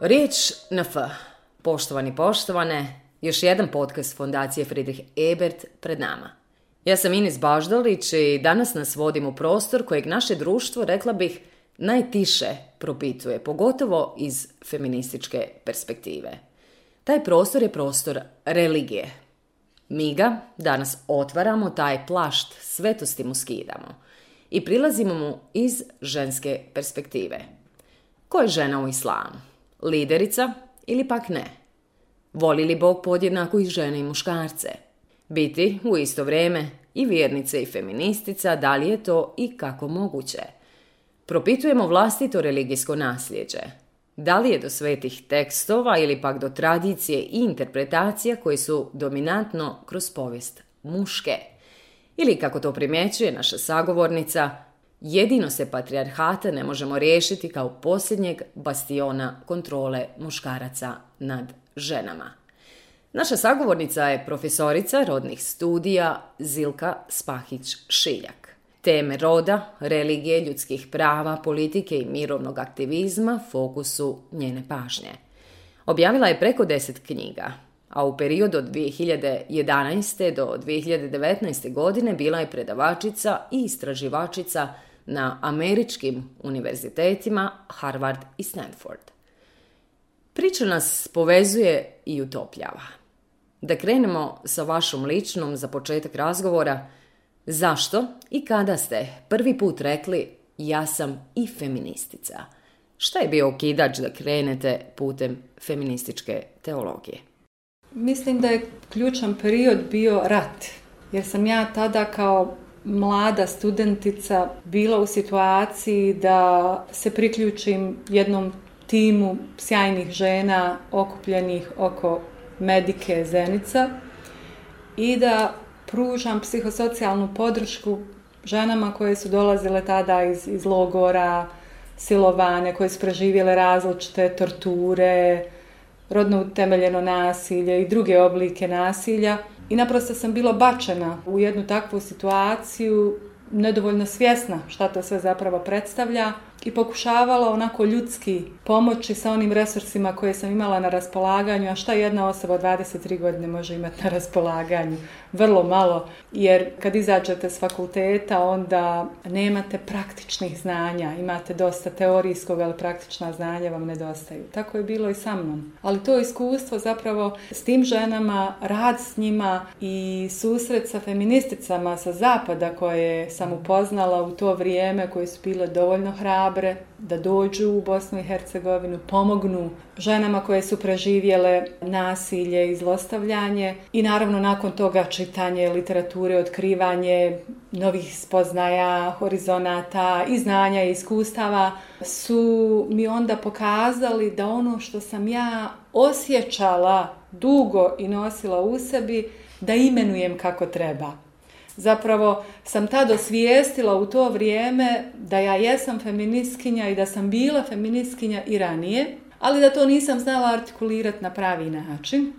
Riječ na F. Poštovani poštovane, još jedan podcast Fondacije Friedrich Ebert pred nama. Ja sam Ines Baždolić i danas nas vodim u prostor kojeg naše društvo, rekla bih, najtiše propituje, pogotovo iz feminističke perspektive. Taj prostor je prostor religije. Mi ga danas otvaramo, taj plašt svetosti mu skidamo i prilazimo mu iz ženske perspektive. Ko je žena u islamu? Liderica ili pak ne? Voli li Bog podjednako i žene i muškarce? Biti u isto vrijeme i vjernica i feministica, da li je to i kako moguće? Propitujemo vlastito religijsko nasljeđe. Da li je do svetih tekstova ili pak do tradicije i interpretacija koje su dominantno kroz povijest muške? Ili kako to primjećuje naša sagovornica – Jedino se patrijarhata ne možemo riješiti kao posljednjeg bastiona kontrole muškaraca nad ženama. Naša sagovornica je profesorica rodnih studija Zilka Spahić-Šiljak. Teme roda, religije, ljudskih prava, politike i mirovnog aktivizma fokusu njene pažnje. Objavila je preko deset knjiga, a u periodu od 2011. do 2019. godine bila je predavačica i istraživačica na američkim univerzitetima Harvard i Stanford. Priča nas povezuje i utopljava. Da krenemo sa vašom ličnom za početak razgovora. Zašto i kada ste prvi put rekli ja sam i feministica? Šta je bio okidač da krenete putem feminističke teologije? Mislim da je ključan period bio rat. Jer sam ja tada kao mlada studentica bila u situaciji da se priključim jednom timu sjajnih žena okupljenih oko medike Zenica i da pružam psihosocijalnu podršku ženama koje su dolazile tada iz, iz logora, silovane, koje su preživjele različite torture, rodno utemeljeno nasilje i druge oblike nasilja i naprosto sam bila bačena u jednu takvu situaciju, nedovoljno svjesna šta to sve zapravo predstavlja i pokušavala onako ljudski pomoći sa onim resursima koje sam imala na raspolaganju, a šta jedna osoba od 23 godine može imati na raspolaganju? Vrlo malo, jer kad izađete s fakulteta onda nemate praktičnih znanja, imate dosta teorijskog, ali praktična znanja vam nedostaju. Tako je bilo i sa mnom. Ali to iskustvo zapravo s tim ženama, rad s njima i susret sa feministicama sa zapada koje sam upoznala u to vrijeme, koje su bile dovoljno hrabe da dođu u Bosnu i Hercegovinu, pomognu ženama koje su preživjele nasilje i zlostavljanje i naravno nakon toga čitanje literature, otkrivanje novih spoznaja, horizonata i znanja i iskustava su mi onda pokazali da ono što sam ja osjećala dugo i nosila u sebi da imenujem kako treba zapravo sam tada osvijestila u to vrijeme da ja jesam feministkinja i da sam bila feministkinja i ranije, ali da to nisam znala artikulirati na pravi način.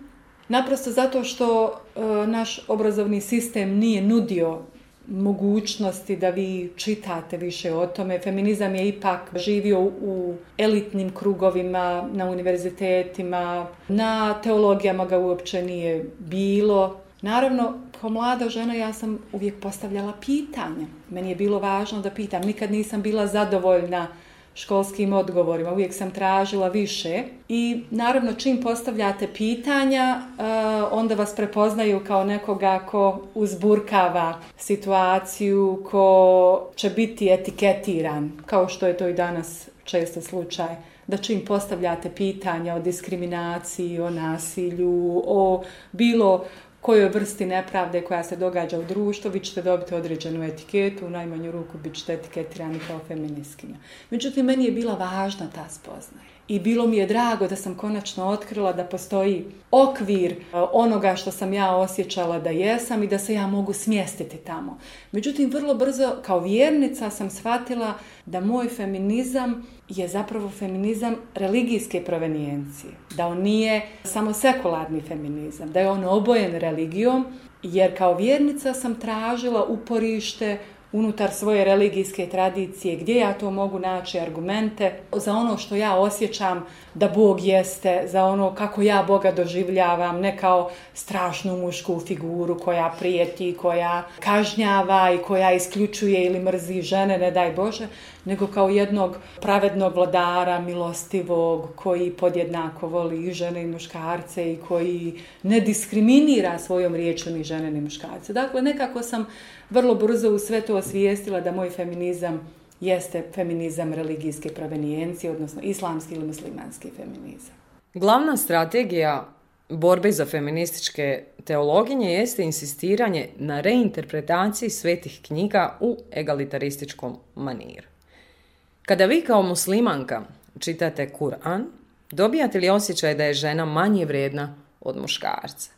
Naprosto zato što e, naš obrazovni sistem nije nudio mogućnosti da vi čitate više o tome. Feminizam je ipak živio u elitnim krugovima, na univerzitetima, na teologijama ga uopće nije bilo. Naravno, kao mlada žena ja sam uvijek postavljala pitanja. Meni je bilo važno da pitam, nikad nisam bila zadovoljna školskim odgovorima, uvijek sam tražila više i naravno čim postavljate pitanja e, onda vas prepoznaju kao nekoga ko uzburkava situaciju, ko će biti etiketiran, kao što je to i danas često slučaj da čim postavljate pitanja o diskriminaciji, o nasilju, o bilo kojoj vrsti nepravde koja se događa u društvu, vi ćete dobiti određenu etiketu, u najmanju ruku bit ćete etiketirani kao feministkinja. Međutim, meni je bila važna ta spoznaja i bilo mi je drago da sam konačno otkrila da postoji okvir e, onoga što sam ja osjećala da jesam i da se ja mogu smjestiti tamo. Međutim, vrlo brzo kao vjernica sam shvatila da moj feminizam je zapravo feminizam religijske provenijencije. Da on nije samo sekularni feminizam, da je on obojen religijom jer kao vjernica sam tražila uporište unutar svoje religijske tradicije, gdje ja to mogu naći argumente za ono što ja osjećam da Bog jeste, za ono kako ja Boga doživljavam, ne kao strašnu mušku figuru koja prijeti, koja kažnjava i koja isključuje ili mrzi žene, ne daj Bože, nego kao jednog pravednog vladara, milostivog, koji podjednako voli i žene i muškarce i koji ne diskriminira svojom riječom i žene i muškarce. Dakle, nekako sam vrlo brzo u sve to osvijestila da moj feminizam jeste feminizam religijske provenijencije, odnosno islamski ili muslimanski feminizam. Glavna strategija borbe za feminističke teologinje jeste insistiranje na reinterpretaciji svetih knjiga u egalitarističkom maniru. Kada vi kao muslimanka čitate Kur'an, dobijate li osjećaj da je žena manje vrijedna od muškarca?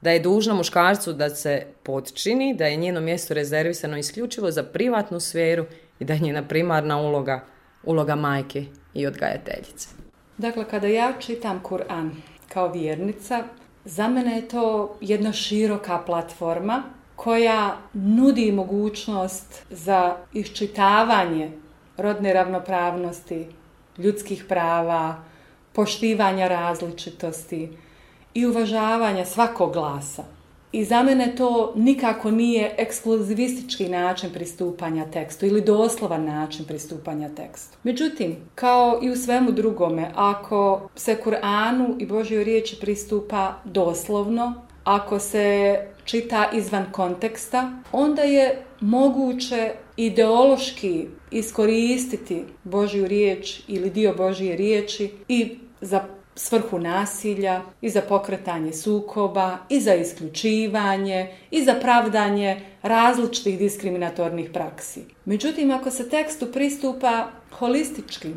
Da je dužna muškarcu da se potčini, da je njeno mjesto rezervisano isključivo za privatnu sferu i da je njena primarna uloga uloga majke i odgajateljice. Dakle, kada ja čitam Kur'an kao vjernica, za mene je to jedna široka platforma koja nudi mogućnost za iščitavanje rodne ravnopravnosti, ljudskih prava, poštivanja različitosti i uvažavanja svakog glasa. I za mene to nikako nije ekskluzivistički način pristupanja tekstu ili doslovan način pristupanja tekstu. Međutim, kao i u svemu drugome, ako se Kur'anu i Božjoj riječi pristupa doslovno, ako se čita izvan konteksta, onda je moguće ideološki iskoristiti Božju riječ ili dio Božje riječi i za svrhu nasilja, i za pokretanje sukoba, i za isključivanje, i za pravdanje različitih diskriminatornih praksi. Međutim, ako se tekstu pristupa holistički,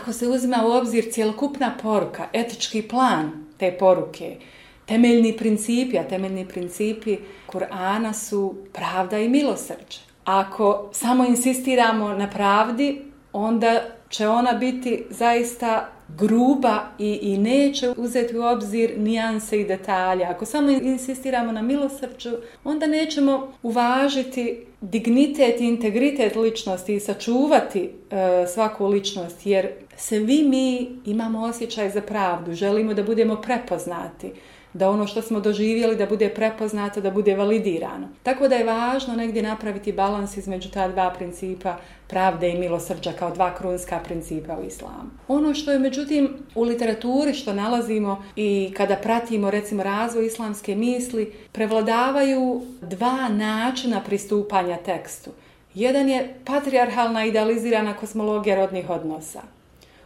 ako se uzima u obzir cjelokupna poruka, etički plan te poruke, temeljni principi, a temeljni principi Kur'ana su pravda i milosrđe. Ako samo insistiramo na pravdi, onda će ona biti zaista gruba i, neće uzeti u obzir nijanse i detalje. Ako samo insistiramo na milosrđu, onda nećemo uvažiti dignitet i integritet ličnosti i sačuvati e, svaku ličnost jer svi mi imamo osjećaj za pravdu, želimo da budemo prepoznati da ono što smo doživjeli da bude prepoznato, da bude validirano. Tako da je važno negdje napraviti balans između ta dva principa pravde i milosrđa kao dva krunska principa u islamu. Ono što je međutim u literaturi što nalazimo i kada pratimo recimo razvoj islamske misli, prevladavaju dva načina pristupanja tekstu. Jedan je patriarhalna idealizirana kosmologija rodnih odnosa,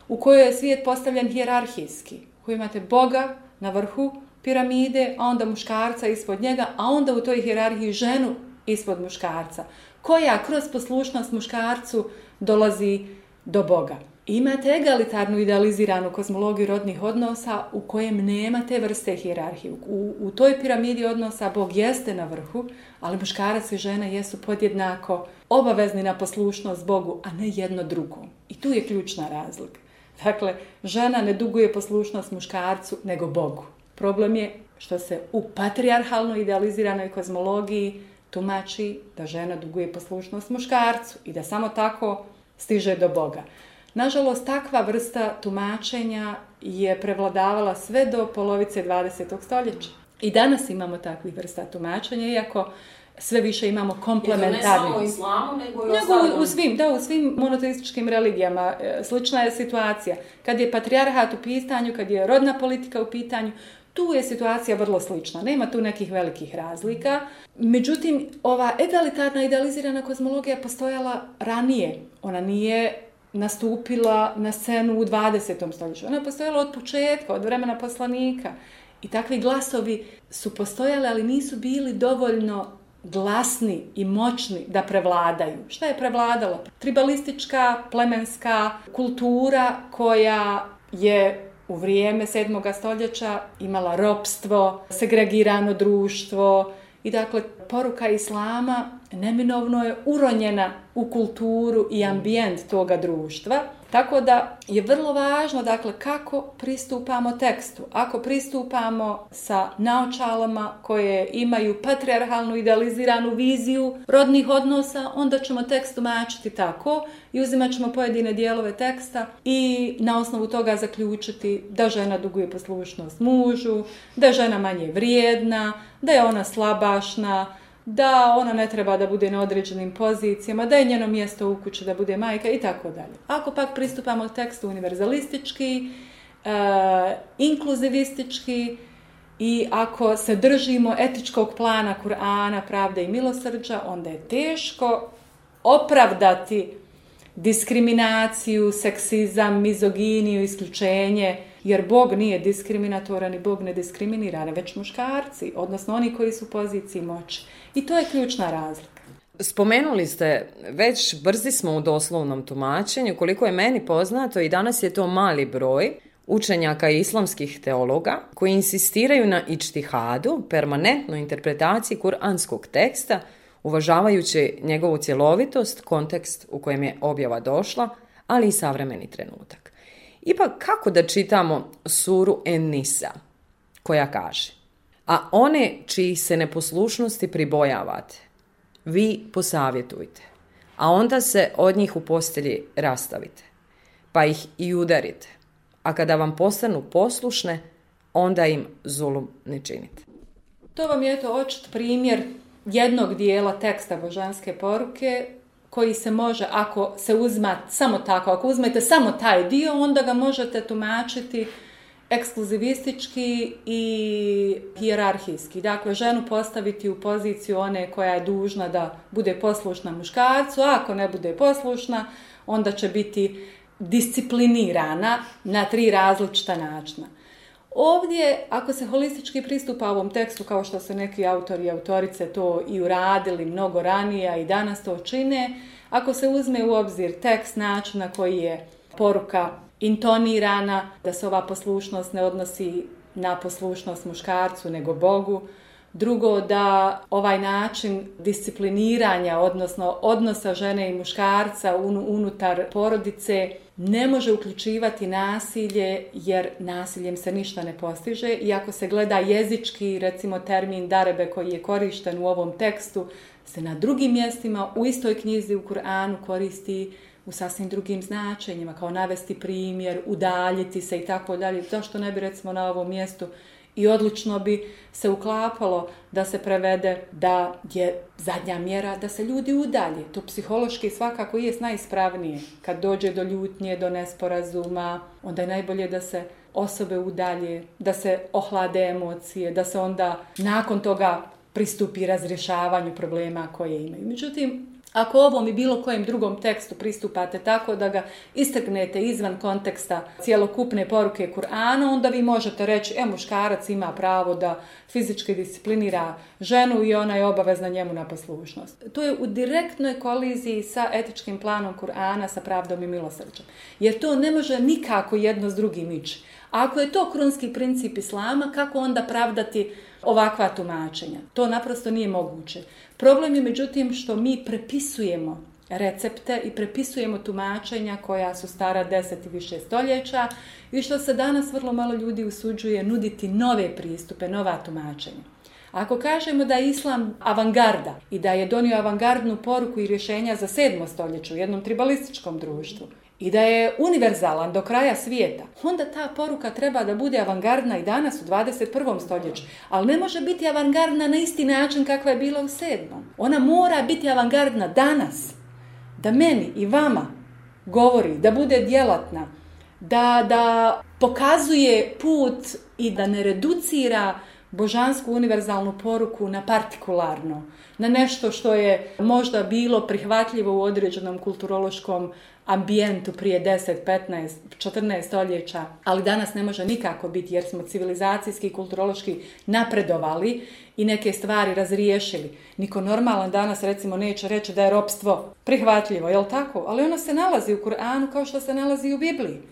u kojoj je svijet postavljen hijerarhijski, u kojoj imate Boga na vrhu, piramide, a onda muškarca ispod njega, a onda u toj hierarhiji ženu ispod muškarca, koja kroz poslušnost muškarcu dolazi do Boga. Imate egalitarnu idealiziranu kozmologiju rodnih odnosa u kojem nema te vrste hjerarhije. U, toj piramidi odnosa Bog jeste na vrhu, ali muškarac i žena jesu podjednako obavezni na poslušnost Bogu, a ne jedno drugo. I tu je ključna razlika. Dakle, žena ne duguje poslušnost muškarcu, nego Bogu. Problem je što se u patrijarhalno idealiziranoj kozmologiji tumači da žena duguje poslušnost muškarcu i da samo tako stiže do Boga. Nažalost, takva vrsta tumačenja je prevladavala sve do polovice 20. stoljeća. I danas imamo takvih vrsta tumačenja, iako sve više imamo komplementarni. Ne samo u islamu, nego i u svim, da, u svim monoteističkim religijama e, slična je situacija. Kad je patrijarhat u pitanju, kad je rodna politika u pitanju, tu je situacija vrlo slična, nema tu nekih velikih razlika. Međutim, ova egalitarna idealizirana kozmologija postojala ranije. Ona nije nastupila na scenu u 20. stoljeću. Ona je postojala od početka, od vremena poslanika. I takvi glasovi su postojali, ali nisu bili dovoljno glasni i moćni da prevladaju. Šta je prevladalo? Tribalistička, plemenska kultura koja je u vrijeme 7. stoljeća imala ropstvo, segregirano društvo i dakle poruka islama neminovno je uronjena u kulturu i ambijent toga društva tako da je vrlo važno dakle kako pristupamo tekstu. Ako pristupamo sa naočalama koje imaju patriarhalnu idealiziranu viziju rodnih odnosa, onda ćemo tekst tumačiti tako i uzimat ćemo pojedine dijelove teksta i na osnovu toga zaključiti da žena duguje poslušnost mužu, da je žena manje vrijedna, da je ona slabašna, da ona ne treba da bude na određenim pozicijama, da je njeno mjesto u kući da bude majka i tako dalje. Ako pak pristupamo tekstu univerzalistički, e, inkluzivistički i ako se držimo etičkog plana Kur'ana, pravde i milosrđa, onda je teško opravdati diskriminaciju, seksizam, mizoginiju, isključenje, jer Bog nije diskriminatoran i Bog ne diskriminira, već muškarci, odnosno oni koji su u poziciji moći. I to je ključna razlika. Spomenuli ste, već brzi smo u doslovnom tumačenju, koliko je meni poznato i danas je to mali broj učenjaka islamskih teologa koji insistiraju na ičtihadu, permanentnoj interpretaciji kuranskog teksta, uvažavajući njegovu cjelovitost, kontekst u kojem je objava došla, ali i savremeni trenutak. Ipak kako da čitamo suru Enisa koja kaže A one čiji se neposlušnosti pribojavate, vi posavjetujte, a onda se od njih u postelji rastavite, pa ih i udarite, a kada vam postanu poslušne, onda im zulum ne činite. To vam je to očit primjer jednog dijela teksta božanske poruke koji se može, ako se uzma samo tako, ako uzmete samo taj dio, onda ga možete tumačiti ekskluzivistički i hijerarhijski. Dakle, ženu postaviti u poziciju one koja je dužna da bude poslušna muškarcu, a ako ne bude poslušna, onda će biti disciplinirana na tri različita načina. Ovdje, ako se holistički pristupa ovom tekstu, kao što su neki autori i autorice to i uradili mnogo ranije, i danas to čine, ako se uzme u obzir tekst, način na koji je poruka intonirana, da se ova poslušnost ne odnosi na poslušnost muškarcu nego Bogu, Drugo, da ovaj način discipliniranja, odnosno odnosa žene i muškarca unutar porodice, ne može uključivati nasilje jer nasiljem se ništa ne postiže i ako se gleda jezički recimo termin darebe koji je korišten u ovom tekstu se na drugim mjestima u istoj knjizi u Kur'anu koristi u sasvim drugim značenjima kao navesti primjer, udaljiti se i tako dalje. Zašto ne bi recimo na ovom mjestu i odlično bi se uklapalo da se prevede da je zadnja mjera da se ljudi udalje. To psihološki svakako je najispravnije. Kad dođe do ljutnje, do nesporazuma, onda je najbolje da se osobe udalje, da se ohlade emocije, da se onda nakon toga pristupi razrješavanju problema koje imaju. Međutim, ako ovom i bilo kojem drugom tekstu pristupate tako da ga istrgnete izvan konteksta cjelokupne poruke Kur'ana, onda vi možete reći, e, muškarac ima pravo da fizički disciplinira ženu i ona je obavezna njemu na poslušnost. To je u direktnoj koliziji sa etičkim planom Kur'ana, sa pravdom i milosrđem. Jer to ne može nikako jedno s drugim ići. ako je to krunski princip Islama, kako onda pravdati ovakva tumačenja. To naprosto nije moguće. Problem je međutim što mi prepisujemo recepte i prepisujemo tumačenja koja su stara deset i više stoljeća i što se danas vrlo malo ljudi usuđuje nuditi nove pristupe, nova tumačenja. Ako kažemo da je islam avangarda i da je donio avangardnu poruku i rješenja za sedmo stoljeću u jednom tribalističkom društvu i da je univerzalan do kraja svijeta, onda ta poruka treba da bude avangardna i danas u 21. stoljeću, ali ne može biti avangardna na isti način kakva je bila u sedmom. Ona mora biti avangardna danas, da meni i vama govori, da bude djelatna, da, da pokazuje put i da ne reducira božansku univerzalnu poruku na partikularno, na nešto što je možda bilo prihvatljivo u određenom kulturološkom ambijentu prije 10, 15, 14 stoljeća, ali danas ne može nikako biti jer smo civilizacijski i kulturološki napredovali i neke stvari razriješili. Niko normalan danas recimo neće reći da je ropstvo prihvatljivo, jel tako? Ali ono se nalazi u Kur'anu kao što se nalazi i u Bibliji.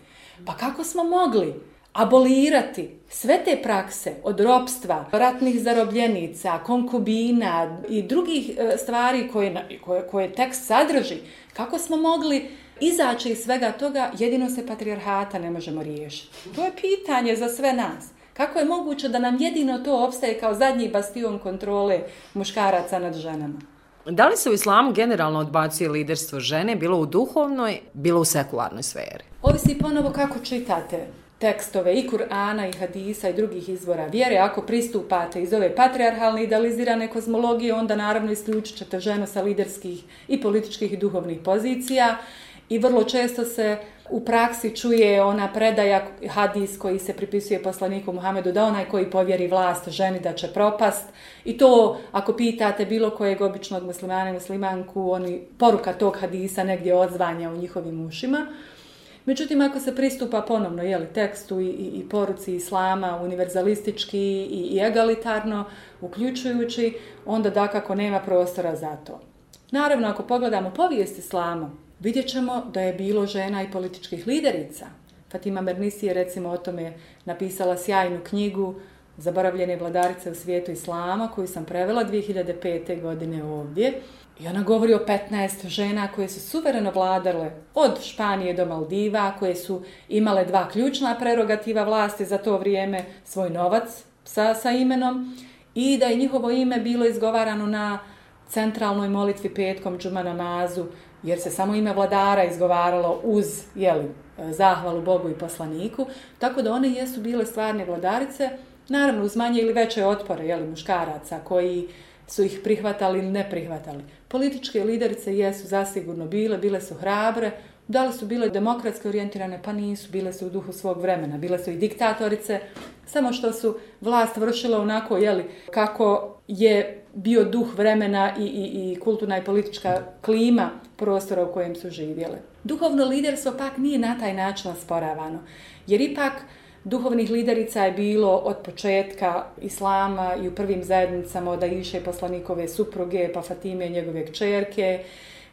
Pa kako smo mogli? abolirati sve te prakse od ropstva, ratnih zarobljenica, konkubina i drugih e, stvari koje, koje, tekst sadrži, kako smo mogli izaći iz svega toga, jedino se patrijarhata ne možemo riješiti. To je pitanje za sve nas. Kako je moguće da nam jedino to opstaje kao zadnji bastion kontrole muškaraca nad ženama? Da li se u islamu generalno odbacuje liderstvo žene, bilo u duhovnoj, bilo u sekularnoj sferi? Ovisi ponovo kako čitate tekstove i Kur'ana i Hadisa i drugih izvora vjere, ako pristupate iz ove patriarhalne idealizirane kozmologije, onda naravno isključit ćete ženu sa liderskih i političkih i duhovnih pozicija i vrlo često se u praksi čuje ona predaja hadis koji se pripisuje poslaniku Muhamedu da onaj koji povjeri vlast ženi da će propast i to ako pitate bilo kojeg običnog muslimana i muslimanku oni, poruka tog hadisa negdje odzvanja u njihovim ušima. Međutim, ako se pristupa ponovno jeli, tekstu i, i, poruci islama, univerzalistički i, egalitarno, uključujući, onda dakako nema prostora za to. Naravno, ako pogledamo povijest islama, vidjet ćemo da je bilo žena i političkih liderica. Fatima Bernisi je recimo o tome napisala sjajnu knjigu Zaboravljene vladarice u svijetu islama koju sam prevela 2005. godine ovdje i ona govori o 15 žena koje su suvereno vladale od Španije do Maldiva, koje su imale dva ključna prerogativa vlasti za to vrijeme, svoj novac sa, sa imenom i da je njihovo ime bilo izgovarano na centralnoj molitvi petkom džuma namazu, jer se samo ime vladara izgovaralo uz jeli, zahvalu Bogu i poslaniku, tako da one jesu bile stvarne vladarice, naravno uz manje ili veće otpore jeli, muškaraca koji su ih prihvatali ili ne prihvatali. Političke liderice jesu zasigurno bile, bile su hrabre, da li su bile demokratske orijentirane? Pa nisu, bile su u duhu svog vremena. Bile su i diktatorice, samo što su vlast vršila onako, jeli, kako je bio duh vremena i, i, i kulturna i politička klima prostora u kojem su živjele. Duhovno liderstvo pak nije na taj način osporavano, jer ipak Duhovnih liderica je bilo od početka islama i u prvim zajednicama od Aisha i poslanikove supruge, pa Fatime i njegove čerke,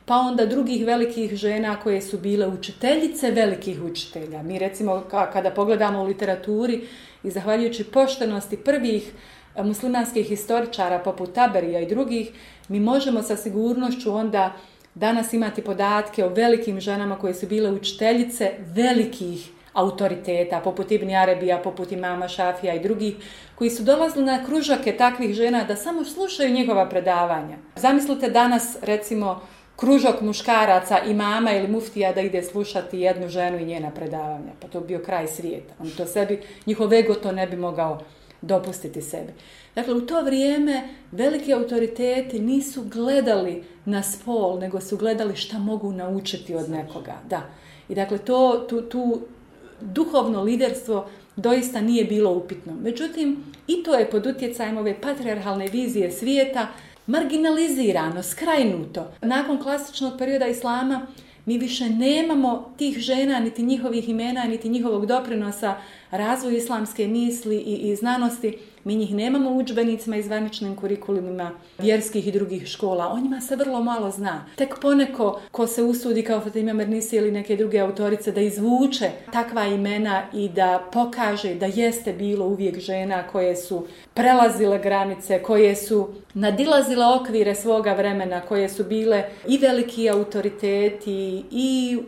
pa onda drugih velikih žena koje su bile učiteljice velikih učitelja. Mi recimo kada pogledamo u literaturi i zahvaljujući poštenosti prvih e, muslimanskih historičara poput Taberija i drugih, mi možemo sa sigurnošću onda danas imati podatke o velikim ženama koje su bile učiteljice velikih autoriteta, poput Ibn Arabija, poput imama Šafija i drugih, koji su dolazili na kružake takvih žena da samo slušaju njegova predavanja. Zamislite danas, recimo, kružok muškaraca, i mama ili muftija da ide slušati jednu ženu i njena predavanja. Pa to bi bio kraj svijeta. On to sebi, njihov ego to ne bi mogao dopustiti sebi. Dakle, u to vrijeme veliki autoriteti nisu gledali na spol, nego su gledali šta mogu naučiti od nekoga. Da. I dakle, to, tu, tu duhovno liderstvo doista nije bilo upitno. Međutim, i to je pod utjecajem ove patriarhalne vizije svijeta marginalizirano, skrajnuto. Nakon klasičnog perioda islama mi više nemamo tih žena, niti njihovih imena, niti njihovog doprinosa razvoju islamske misli i, i znanosti. Mi njih nemamo u udžbenicima i zvaničnim kurikulumima vjerskih i drugih škola. O njima se vrlo malo zna. Tek poneko ko se usudi kao Fatima Mernisi ili neke druge autorice da izvuče takva imena i da pokaže da jeste bilo uvijek žena koje su prelazile granice, koje su nadilazile okvire svoga vremena, koje su bile i veliki autoriteti i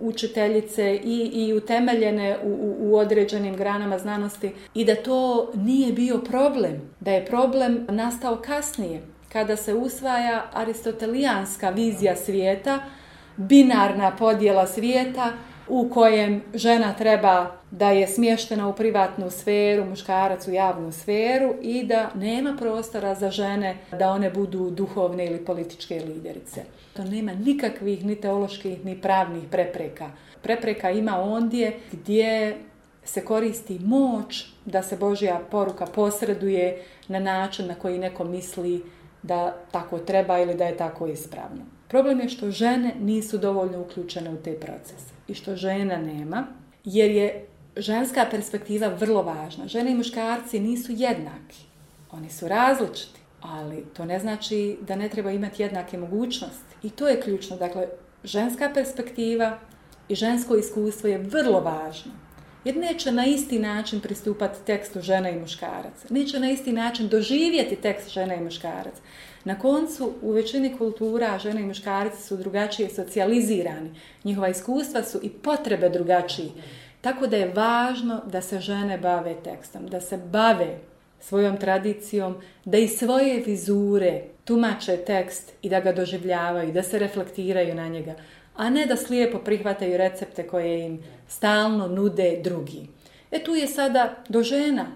učiteljice i, i utemeljene u, u određenim granama znanosti i da to nije bilo bio problem, da je problem nastao kasnije, kada se usvaja aristotelijanska vizija svijeta, binarna podjela svijeta u kojem žena treba da je smještena u privatnu sferu, muškarac u javnu sferu i da nema prostora za žene da one budu duhovne ili političke liderice. To nema nikakvih ni teoloških ni pravnih prepreka. Prepreka ima ondje gdje se koristi moć da se Božja poruka posreduje na način na koji neko misli da tako treba ili da je tako ispravno. Problem je što žene nisu dovoljno uključene u te procese i što žena nema, jer je ženska perspektiva vrlo važna. Žene i muškarci nisu jednaki, oni su različiti, ali to ne znači da ne treba imati jednake mogućnosti. I to je ključno, dakle, ženska perspektiva i žensko iskustvo je vrlo važno jer neće na isti način pristupati tekstu žena i muškaraca. Neće na isti način doživjeti tekst žena i muškaraca. Na koncu, u većini kultura žene i muškarci su drugačije socijalizirani. Njihova iskustva su i potrebe drugačiji. Tako da je važno da se žene bave tekstom, da se bave svojom tradicijom, da i svoje vizure tumače tekst i da ga doživljavaju, da se reflektiraju na njega a ne da slijepo prihvataju recepte koje im stalno nude drugi. E tu je sada do žena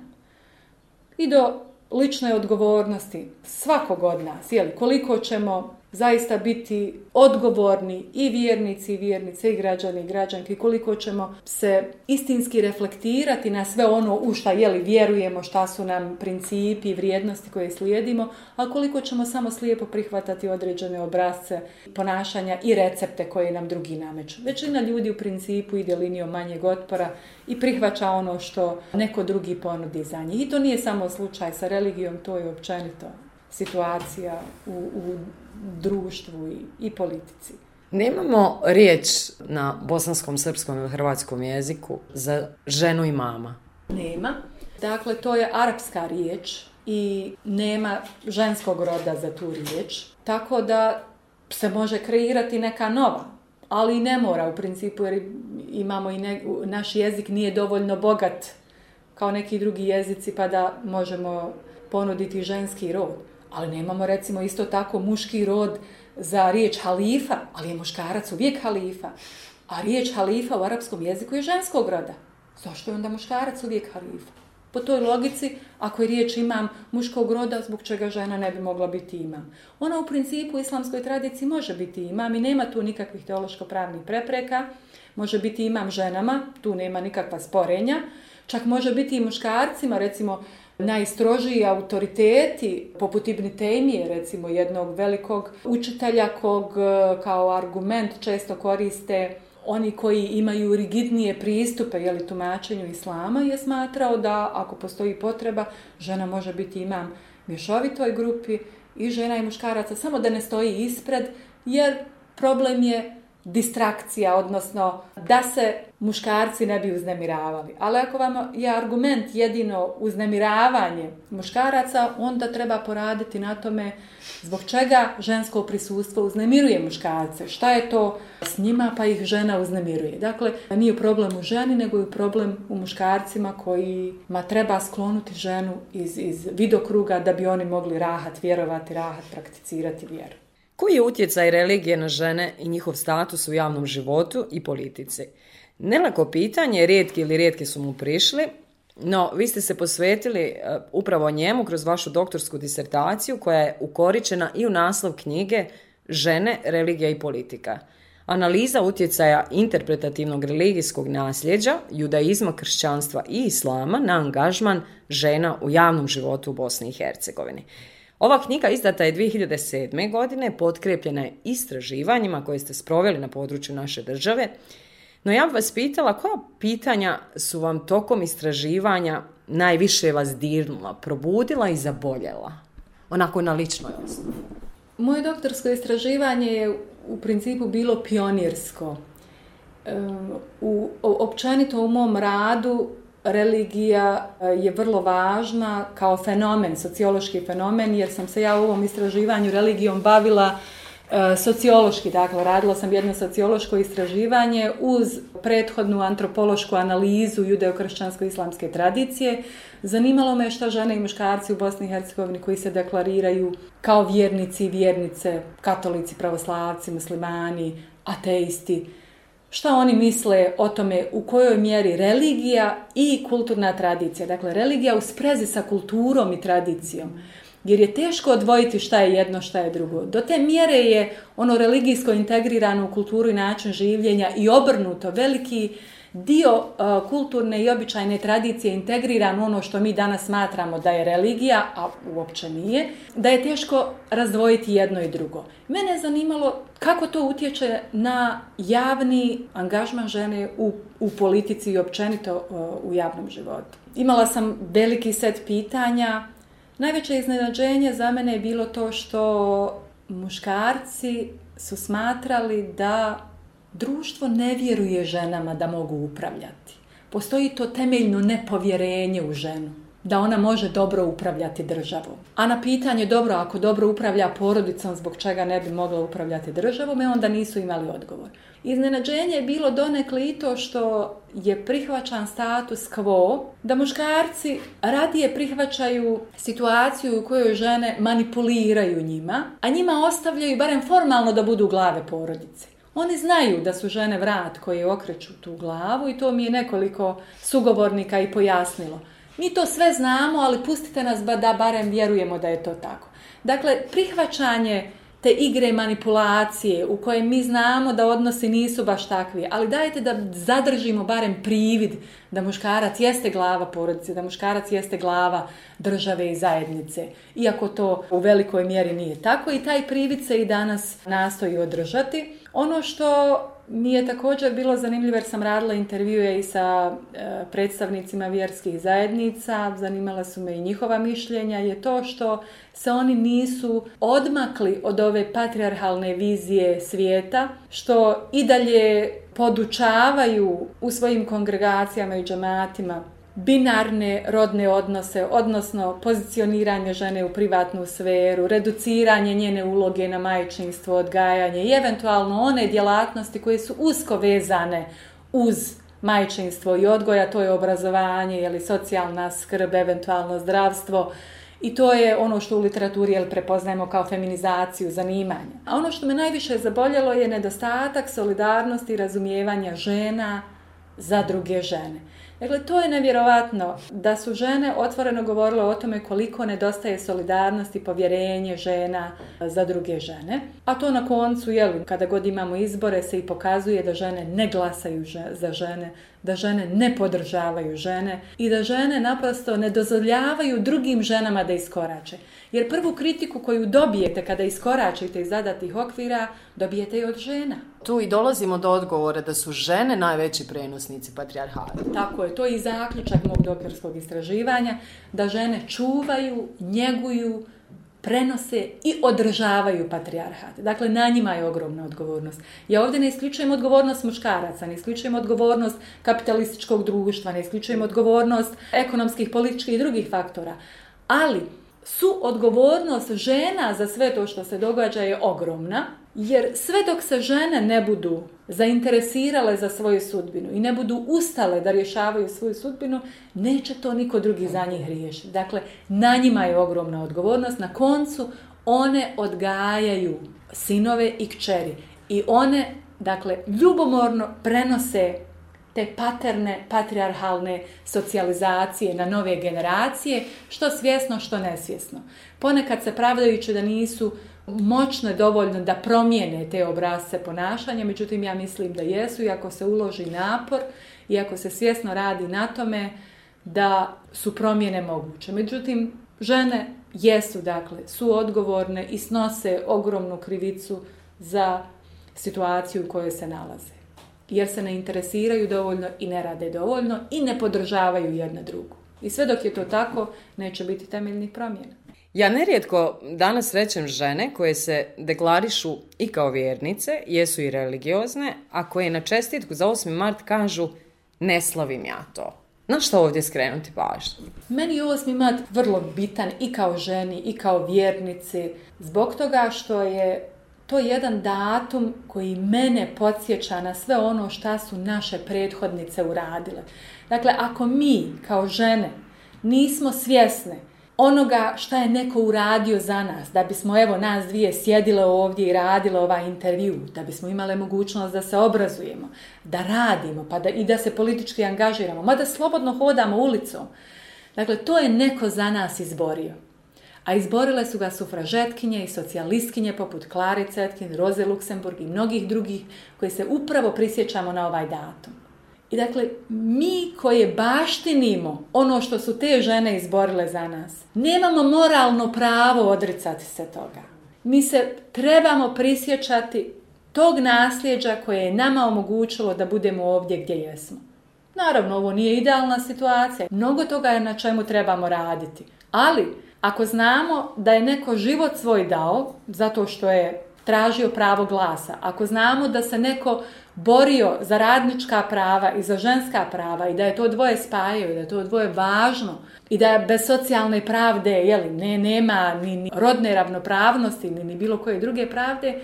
i do lične odgovornosti svakog od nas, koliko ćemo zaista biti odgovorni i vjernici i vjernice i građani i građanki koliko ćemo se istinski reflektirati na sve ono u šta jeli vjerujemo, šta su nam principi i vrijednosti koje slijedimo, a koliko ćemo samo slijepo prihvatati određene obrazce ponašanja i recepte koje nam drugi nameću. Većina ljudi u principu ide linijom manjeg otpora i prihvaća ono što neko drugi ponudi za njih. I to nije samo slučaj sa religijom, to je općenito situacija u, u društvu i, politici. Nemamo riječ na bosanskom, srpskom i hrvatskom jeziku za ženu i mama. Nema. Dakle, to je arapska riječ i nema ženskog roda za tu riječ. Tako da se može kreirati neka nova, ali i ne mora u principu jer imamo i naš jezik nije dovoljno bogat kao neki drugi jezici pa da možemo ponuditi ženski rod ali nemamo recimo isto tako muški rod za riječ halifa, ali je muškarac uvijek halifa. A riječ halifa u arapskom jeziku je ženskog roda. Zašto je onda muškarac uvijek halifa? Po toj logici, ako je riječ imam muškog roda, zbog čega žena ne bi mogla biti imam. Ona u principu u islamskoj tradiciji može biti imam i nema tu nikakvih teološko-pravnih prepreka. Može biti imam ženama, tu nema nikakva sporenja. Čak može biti i muškarcima, recimo najstrožiji autoriteti, poput Ibn Tejmije, recimo jednog velikog učitelja kog e, kao argument često koriste oni koji imaju rigidnije pristupe jeli, tumačenju islama je smatrao da ako postoji potreba žena može biti imam mješovitoj grupi i žena i muškaraca, samo da ne stoji ispred jer problem je distrakcija, odnosno da se muškarci ne bi uznemiravali. Ali ako vam je argument jedino uznemiravanje muškaraca, onda treba poraditi na tome zbog čega žensko prisustvo uznemiruje muškarce. Šta je to s njima pa ih žena uznemiruje? Dakle, nije problem u ženi, nego je problem u muškarcima kojima treba sklonuti ženu iz, iz vidokruga da bi oni mogli rahat vjerovati, rahat prakticirati vjeru. Koji je utjecaj religije na žene i njihov status u javnom životu i politici? Nelako pitanje, rijetki ili rijetki su mu prišli, no vi ste se posvetili e, upravo njemu kroz vašu doktorsku disertaciju koja je ukoričena i u naslov knjige Žene, religija i politika. Analiza utjecaja interpretativnog religijskog nasljeđa, judaizma, kršćanstva i islama na angažman žena u javnom životu u Bosni i Hercegovini. Ova knjiga izdata je 2007. godine, potkrepljena je istraživanjima koje ste sproveli na području naše države, no ja bih vas pitala koja pitanja su vam tokom istraživanja najviše vas dirnula, probudila i zaboljela, onako na ličnoj osnovi? Moje doktorsko istraživanje je u principu bilo pionirsko. U, općenito u mom radu religija e, je vrlo važna kao fenomen, sociološki fenomen, jer sam se ja u ovom istraživanju religijom bavila e, sociološki, dakle radila sam jedno sociološko istraživanje uz prethodnu antropološku analizu judeokršćansko-islamske tradicije. Zanimalo me što žene i muškarci u Bosni i Hercegovini koji se deklariraju kao vjernici i vjernice, katolici, pravoslavci, muslimani, ateisti, šta oni misle o tome u kojoj mjeri religija i kulturna tradicija, dakle religija u sprezi sa kulturom i tradicijom. Jer je teško odvojiti šta je jedno, šta je drugo. Do te mjere je ono religijsko integrirano u kulturu i način življenja i obrnuto veliki dio uh, kulturne i običajne tradicije integriran u ono što mi danas smatramo da je religija, a uopće nije, da je teško razdvojiti jedno i drugo. Mene je zanimalo kako to utječe na javni angažman žene u, u politici i općenito uh, u javnom životu. Imala sam veliki set pitanja. Najveće iznenađenje za mene je bilo to što muškarci su smatrali da Društvo ne vjeruje ženama da mogu upravljati. Postoji to temeljno nepovjerenje u ženu da ona može dobro upravljati državom. A na pitanje dobro, ako dobro upravlja porodicom, zbog čega ne bi mogla upravljati državom, e onda nisu imali odgovor. Iznenađenje je bilo donekle i to što je prihvaćan status quo, da muškarci radije prihvaćaju situaciju u kojoj žene manipuliraju njima, a njima ostavljaju barem formalno da budu glave porodice. Oni znaju da su žene vrat koje okreću tu glavu i to mi je nekoliko sugovornika i pojasnilo. Mi to sve znamo, ali pustite nas da barem vjerujemo da je to tako. Dakle, prihvaćanje te igre manipulacije u kojem mi znamo da odnosi nisu baš takvi, ali dajte da zadržimo barem privid da muškarac jeste glava porodice, da muškarac jeste glava države i zajednice. Iako to u velikoj mjeri nije tako i taj privid se i danas nastoji održati. Ono što mi je također bilo zanimljivo jer sam radila intervjue i sa e, predstavnicima vjerskih zajednica, zanimala su me i njihova mišljenja, je to što se oni nisu odmakli od ove patriarhalne vizije svijeta, što i dalje podučavaju u svojim kongregacijama i džamatima binarne rodne odnose, odnosno pozicioniranje žene u privatnu sferu, reduciranje njene uloge na majčinstvo, odgajanje i eventualno one djelatnosti koje su usko vezane uz majčinstvo i odgoja, to je obrazovanje ili socijalna skrb, eventualno zdravstvo. I to je ono što u literaturi jel, prepoznajemo kao feminizaciju zanimanja. A ono što me najviše zaboljelo je nedostatak solidarnosti i razumijevanja žena za druge žene. Dakle, to je nevjerovatno da su žene otvoreno govorile o tome koliko nedostaje solidarnost i povjerenje žena za druge žene. A to na koncu, jeli, kada god imamo izbore, se i pokazuje da žene ne glasaju za žene da žene ne podržavaju žene i da žene naprosto ne dozvoljavaju drugim ženama da iskorače. Jer prvu kritiku koju dobijete kada iskoračite iz zadatih okvira, dobijete i od žena. Tu i dolazimo do odgovora da su žene najveći prenosnici patrijarhata. Tako je, to je i zaključak mog doktorskog istraživanja, da žene čuvaju, njeguju, prenose i održavaju patrijarhat. Dakle, na njima je ogromna odgovornost. Ja ovdje ne isključujem odgovornost muškaraca, ne isključujem odgovornost kapitalističkog društva, ne isključujem odgovornost ekonomskih, političkih i drugih faktora. Ali su odgovornost žena za sve to što se događa je ogromna jer sve dok se žene ne budu zainteresirale za svoju sudbinu i ne budu ustale da rješavaju svoju sudbinu, neće to niko drugi za njih riješiti. Dakle, na njima je ogromna odgovornost. Na koncu one odgajaju sinove i kćeri i one, dakle, ljubomorno prenose te paterne, patriarhalne socijalizacije na nove generacije, što svjesno, što nesvjesno. Ponekad se pravdajući da nisu je dovoljno da promijene te obrazce ponašanja, međutim ja mislim da jesu i ako se uloži napor i ako se svjesno radi na tome da su promjene moguće. Međutim, žene jesu dakle, su odgovorne i snose ogromnu krivicu za situaciju u kojoj se nalaze. Jer se ne interesiraju dovoljno i ne rade dovoljno i ne podržavaju jedna drugu. I sve dok je to tako, neće biti temeljnih promjena. Ja nerijetko danas srećem žene koje se deklarišu i kao vjernice, jesu i religiozne, a koje na čestitku za 8. mart kažu ne slavim ja to. Na što ovdje skrenuti pažnju? Meni je 8. mart vrlo bitan i kao ženi i kao vjernici zbog toga što je to jedan datum koji mene podsjeća na sve ono šta su naše prethodnice uradile. Dakle, ako mi kao žene nismo svjesne onoga šta je neko uradio za nas, da bismo evo nas dvije sjedile ovdje i radile ovaj intervju, da bismo imale mogućnost da se obrazujemo, da radimo pa da, i da se politički angažiramo, mada slobodno hodamo ulicom. Dakle, to je neko za nas izborio. A izborile su ga sufražetkinje i socijalistkinje poput Klare Cetkin, Roze Luksemburg i mnogih drugih koji se upravo prisjećamo na ovaj datum. I dakle, mi koje baštinimo ono što su te žene izborile za nas, nemamo moralno pravo odricati se toga. Mi se trebamo prisjećati tog nasljeđa koje je nama omogućilo da budemo ovdje gdje jesmo. Naravno, ovo nije idealna situacija. Mnogo toga je na čemu trebamo raditi. Ali, ako znamo da je neko život svoj dao, zato što je tražio pravo glasa, ako znamo da se neko borio za radnička prava i za ženska prava i da je to dvoje spajao i da je to dvoje važno i da bez socijalne pravde jeli, ne, nema ni, rodne ravnopravnosti ni, ni bilo koje druge pravde,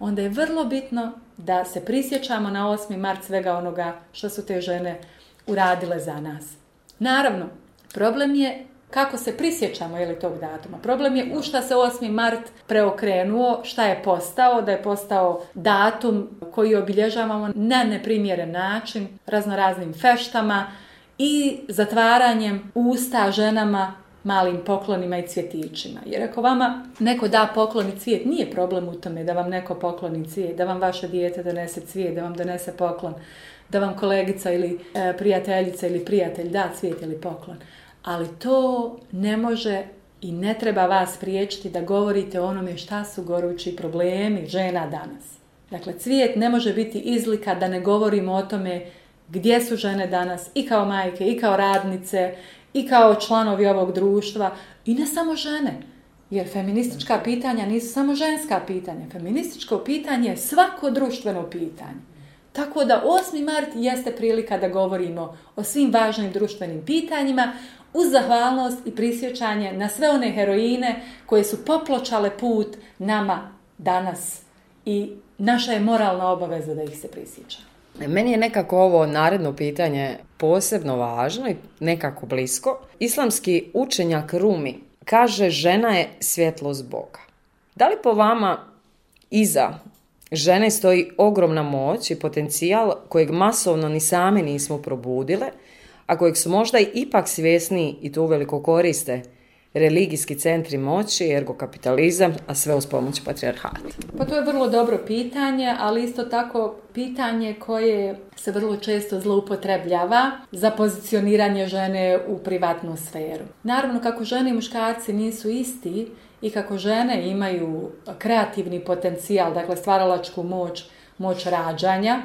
onda je vrlo bitno da se prisjećamo na 8. mart svega onoga što su te žene uradile za nas. Naravno, problem je kako se prisjećamo je li tog datuma. Problem je u šta se 8. mart preokrenuo, šta je postao, da je postao datum koji obilježavamo na neprimjeren način, raznoraznim feštama i zatvaranjem usta ženama malim poklonima i cvjetićima. Jer ako vama neko da poklon i cvijet, nije problem u tome da vam neko pokloni cvijet, da vam vaše dijete donese cvijet, da vam donese poklon, da vam kolegica ili e, prijateljica ili prijatelj da cvijet ili poklon ali to ne može i ne treba vas priječiti da govorite o onome šta su gorući problemi žena danas. Dakle, cvijet ne može biti izlika da ne govorimo o tome gdje su žene danas i kao majke, i kao radnice, i kao članovi ovog društva, i ne samo žene. Jer feministička pitanja nisu samo ženska pitanja. Feminističko pitanje je svako društveno pitanje. Tako da 8. mart jeste prilika da govorimo o svim važnim društvenim pitanjima, uz zahvalnost i prisjećanje na sve one heroine koje su popločale put nama danas i naša je moralna obaveza da ih se prisjeća. E, meni je nekako ovo naredno pitanje posebno važno i nekako blisko. Islamski učenjak Rumi kaže žena je svjetlo Boga. Da li po vama iza žene stoji ogromna moć i potencijal kojeg masovno ni sami nismo probudile – a kojeg su možda ipak svjesni i to uveliko koriste religijski centri moći, ergo kapitalizam, a sve uz pomoć patrijarhata? Pa to je vrlo dobro pitanje, ali isto tako pitanje koje se vrlo često zloupotrebljava za pozicioniranje žene u privatnu sferu. Naravno, kako žene i muškarci nisu isti i kako žene imaju kreativni potencijal, dakle stvaralačku moć, moć rađanja,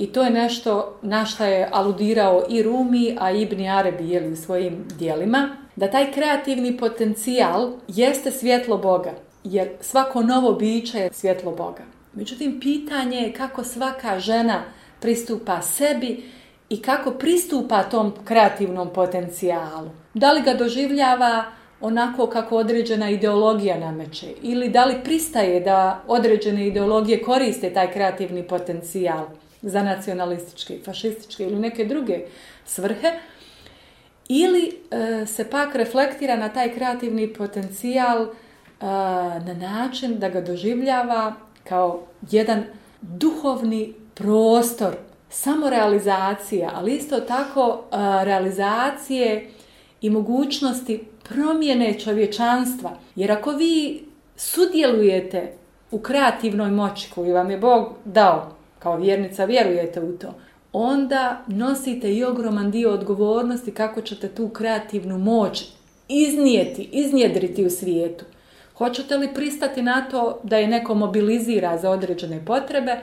i to je nešto na što je aludirao i Rumi, a Ibni Arabi jeli, u svojim dijelima, da taj kreativni potencijal jeste svjetlo Boga, jer svako novo biće je svjetlo Boga. Međutim, pitanje je kako svaka žena pristupa sebi i kako pristupa tom kreativnom potencijalu. Da li ga doživljava onako kako određena ideologija nameće ili da li pristaje da određene ideologije koriste taj kreativni potencijal za nacionalističke, fašističke ili neke druge svrhe, ili e, se pak reflektira na taj kreativni potencijal e, na način da ga doživljava kao jedan duhovni prostor samorealizacija, ali isto tako e, realizacije i mogućnosti promjene čovječanstva. Jer ako vi sudjelujete u kreativnoj moći koju vam je Bog dao, kao vjernica vjerujete u to, onda nosite i ogroman dio odgovornosti kako ćete tu kreativnu moć iznijeti, iznjedriti u svijetu. Hoćete li pristati na to da je neko mobilizira za određene potrebe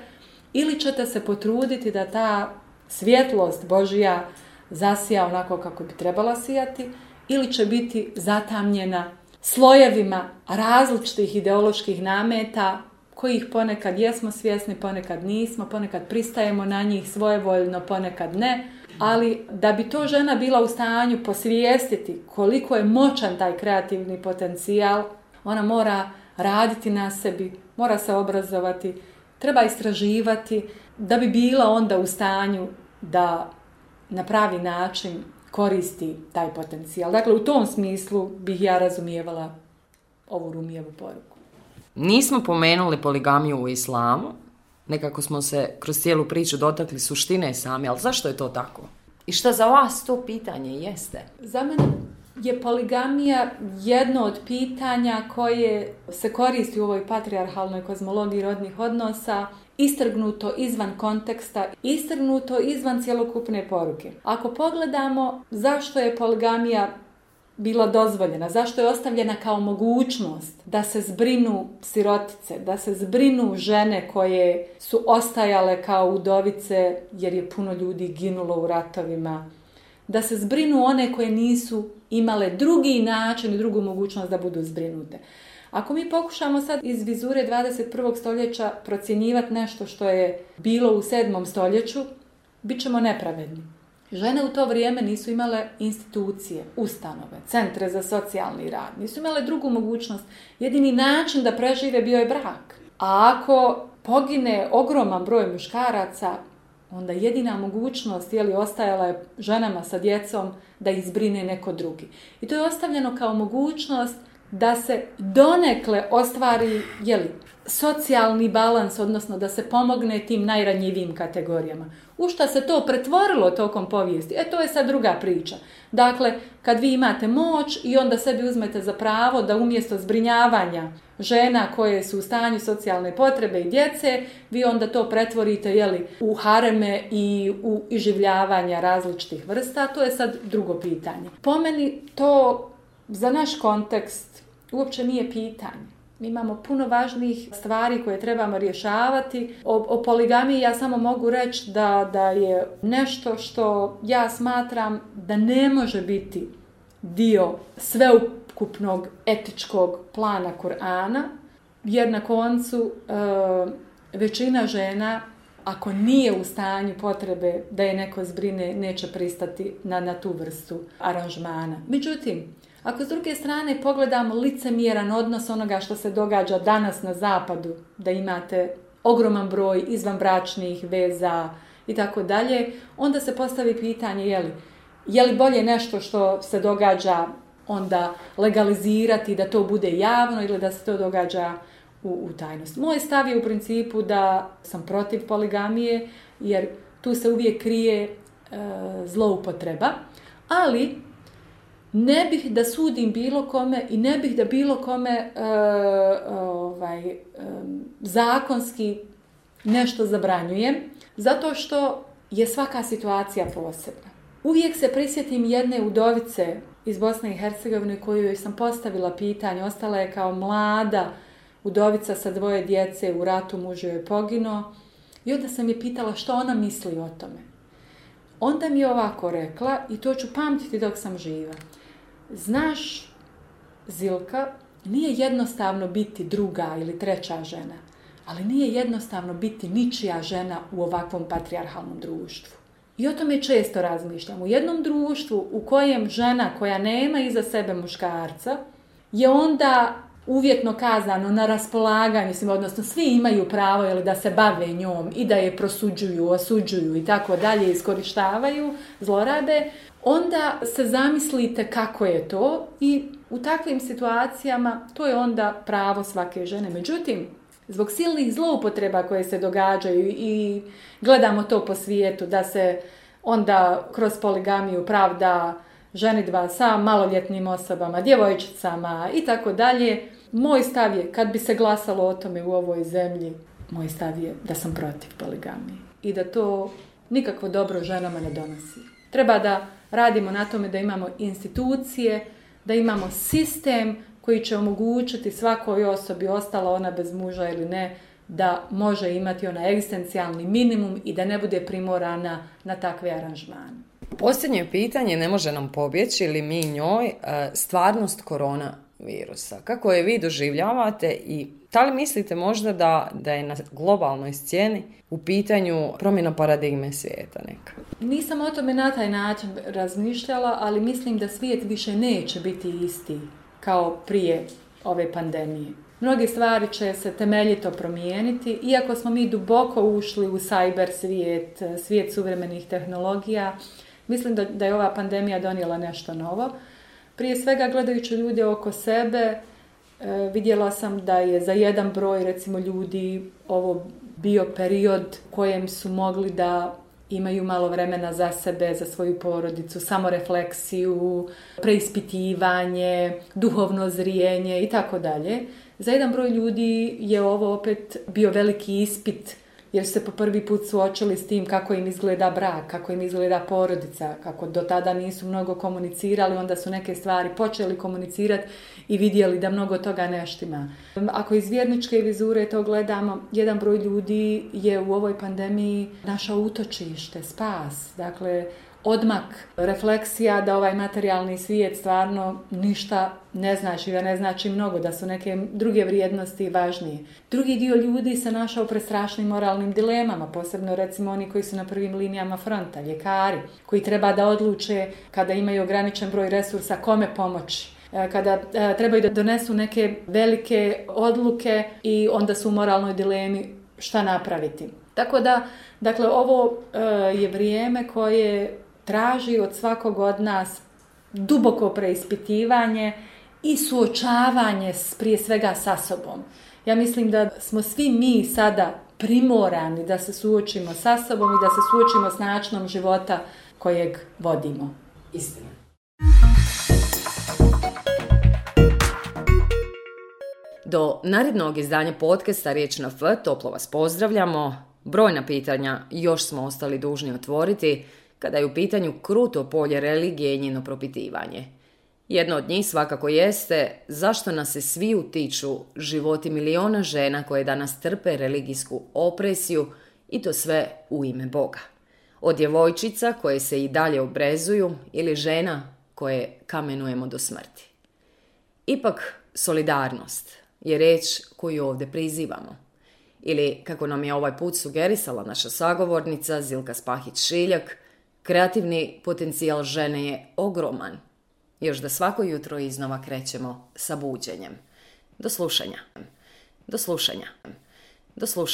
ili ćete se potruditi da ta svjetlost Božija zasija onako kako bi trebala sijati ili će biti zatamnjena slojevima različitih ideoloških nameta kojih ponekad jesmo svjesni, ponekad nismo, ponekad pristajemo na njih svojevoljno, ponekad ne. Ali da bi to žena bila u stanju posvijestiti koliko je moćan taj kreativni potencijal, ona mora raditi na sebi, mora se obrazovati, treba istraživati da bi bila onda u stanju da na pravi način koristi taj potencijal. Dakle, u tom smislu bih ja razumijevala ovu Rumijevu poruku. Nismo pomenuli poligamiju u islamu, nekako smo se kroz cijelu priču dotakli suštine sami, ali zašto je to tako? I šta za vas to pitanje jeste? Za mene je poligamija jedno od pitanja koje se koristi u ovoj patriarhalnoj kozmologiji rodnih odnosa, istrgnuto izvan konteksta, istrgnuto izvan cjelokupne poruke. Ako pogledamo zašto je poligamija bilo dozvoljena, zašto je ostavljena kao mogućnost da se zbrinu sirotice, da se zbrinu žene koje su ostajale kao udovice jer je puno ljudi ginulo u ratovima, da se zbrinu one koje nisu imale drugi način i drugu mogućnost da budu zbrinute. Ako mi pokušamo sad iz vizure 21. stoljeća procjenjivati nešto što je bilo u 7. stoljeću, bit ćemo nepravedni. Žene u to vrijeme nisu imale institucije, ustanove, centre za socijalni rad, nisu imale drugu mogućnost. Jedini način da prežive bio je brak. A ako pogine ogroman broj muškaraca, onda jedina mogućnost je li ostajala je ženama sa djecom da izbrine neko drugi. I to je ostavljeno kao mogućnost da se donekle ostvari je socijalni balans, odnosno da se pomogne tim najranjivijim kategorijama. U šta se to pretvorilo tokom povijesti? E to je sad druga priča. Dakle, kad vi imate moć i onda sebi uzmete za pravo da umjesto zbrinjavanja žena koje su u stanju socijalne potrebe i djece, vi onda to pretvorite jeli, u hareme i u iživljavanja različitih vrsta. To je sad drugo pitanje. Po meni to za naš kontekst uopće nije pitanje. Mi imamo puno važnijih stvari koje trebamo rješavati. O, o poligamiji ja samo mogu reći da, da je nešto što ja smatram da ne može biti dio sveukupnog etičkog plana Kur'ana, jer na koncu e, većina žena ako nije u stanju potrebe da je neko zbrine, neće pristati na, na tu vrstu aranžmana. Međutim, ako s druge strane pogledamo licemjeran odnos onoga što se događa danas na zapadu, da imate ogroman broj izvanbračnih veza i tako dalje, onda se postavi pitanje je li, je li bolje nešto što se događa onda legalizirati da to bude javno ili da se to događa u, u tajnost. Moj stav je u principu da sam protiv poligamije jer tu se uvijek krije e, zloupotreba, ali ne bih da sudim bilo kome i ne bih da bilo kome e, ovaj, e, zakonski nešto zabranjujem, zato što je svaka situacija posebna. Uvijek se prisjetim jedne udovice iz Bosne i Hercegovine koju sam postavila pitanje. Ostala je kao mlada udovica sa dvoje djece u ratu, muž je poginuo. I onda sam je pitala što ona misli o tome. Onda mi je ovako rekla i to ću pamtiti dok sam živa. Znaš, Zilka, nije jednostavno biti druga ili treća žena, ali nije jednostavno biti ničija žena u ovakvom patrijarhalnom društvu. I o tome često razmišljam. U jednom društvu u kojem žena koja nema iza sebe muškarca je onda uvjetno kazano na raspolaganju, odnosno svi imaju pravo ili da se bave njom i da je prosuđuju, osuđuju i tako dalje, iskorištavaju, zlorade onda se zamislite kako je to i u takvim situacijama to je onda pravo svake žene. Međutim, zbog silnih zloupotreba koje se događaju i gledamo to po svijetu, da se onda kroz poligamiju pravda dva sa maloljetnim osobama, djevojčicama i tako dalje. Moj stav je, kad bi se glasalo o tome u ovoj zemlji, moj stav je da sam protiv poligamije i da to nikakvo dobro ženama ne donosi. Treba da radimo na tome da imamo institucije, da imamo sistem koji će omogućiti svakoj osobi, ostala ona bez muža ili ne, da može imati ona egzistencijalni minimum i da ne bude primorana na takve aranžmane. Posljednje pitanje ne može nam pobjeći ili mi njoj e, stvarnost korona virusa. Kako je vi doživljavate i da li mislite možda da, da je na globalnoj sceni u pitanju promjena paradigme svijeta neka? Nisam o tome na taj način razmišljala, ali mislim da svijet više neće biti isti kao prije ove pandemije. Mnoge stvari će se temeljito promijeniti, iako smo mi duboko ušli u cyber svijet, svijet suvremenih tehnologija, mislim da, da je ova pandemija donijela nešto novo. Prije svega gledajući ljude oko sebe, e, vidjela sam da je za jedan broj recimo ljudi ovo bio period kojem su mogli da imaju malo vremena za sebe, za svoju porodicu, samorefleksiju, preispitivanje, duhovno zrijenje i tako dalje. Za jedan broj ljudi je ovo opet bio veliki ispit jer se po prvi put suočili s tim kako im izgleda brak, kako im izgleda porodica, kako do tada nisu mnogo komunicirali, onda su neke stvari počeli komunicirati i vidjeli da mnogo toga neštima. Ako iz vjerničke vizure to gledamo, jedan broj ljudi je u ovoj pandemiji našao utočište, spas. Dakle, odmak, refleksija da ovaj materijalni svijet stvarno ništa ne znači, da ne znači mnogo, da su neke druge vrijednosti važnije. Drugi dio ljudi se našao u strašnim moralnim dilemama, posebno recimo oni koji su na prvim linijama fronta, ljekari, koji treba da odluče kada imaju ograničen broj resursa kome pomoći e, kada e, trebaju da donesu neke velike odluke i onda su u moralnoj dilemi šta napraviti. Tako da, dakle, ovo e, je vrijeme koje traži od svakog od nas duboko preispitivanje i suočavanje prije svega sa sobom. Ja mislim da smo svi mi sada primorani da se suočimo sa sobom i da se suočimo s načinom života kojeg vodimo. Istina. Do narednog izdanja podcasta Riječ na F, toplo vas pozdravljamo. Brojna pitanja još smo ostali dužni otvoriti, kada je u pitanju kruto polje religije i njeno propitivanje. Jedno od njih svakako jeste zašto nas se svi utiču životi miliona žena koje danas trpe religijsku opresiju i to sve u ime Boga. Od djevojčica koje se i dalje obrezuju ili žena koje kamenujemo do smrti. Ipak solidarnost je riječ koju ovdje prizivamo. Ili kako nam je ovaj put sugerisala naša sagovornica Zilka Spahić Šiljak – Kreativni potencijal žene je ogroman. Još da svako jutro iznova krećemo sa buđenjem. Do slušanja. Do slušanja. Do slušanja.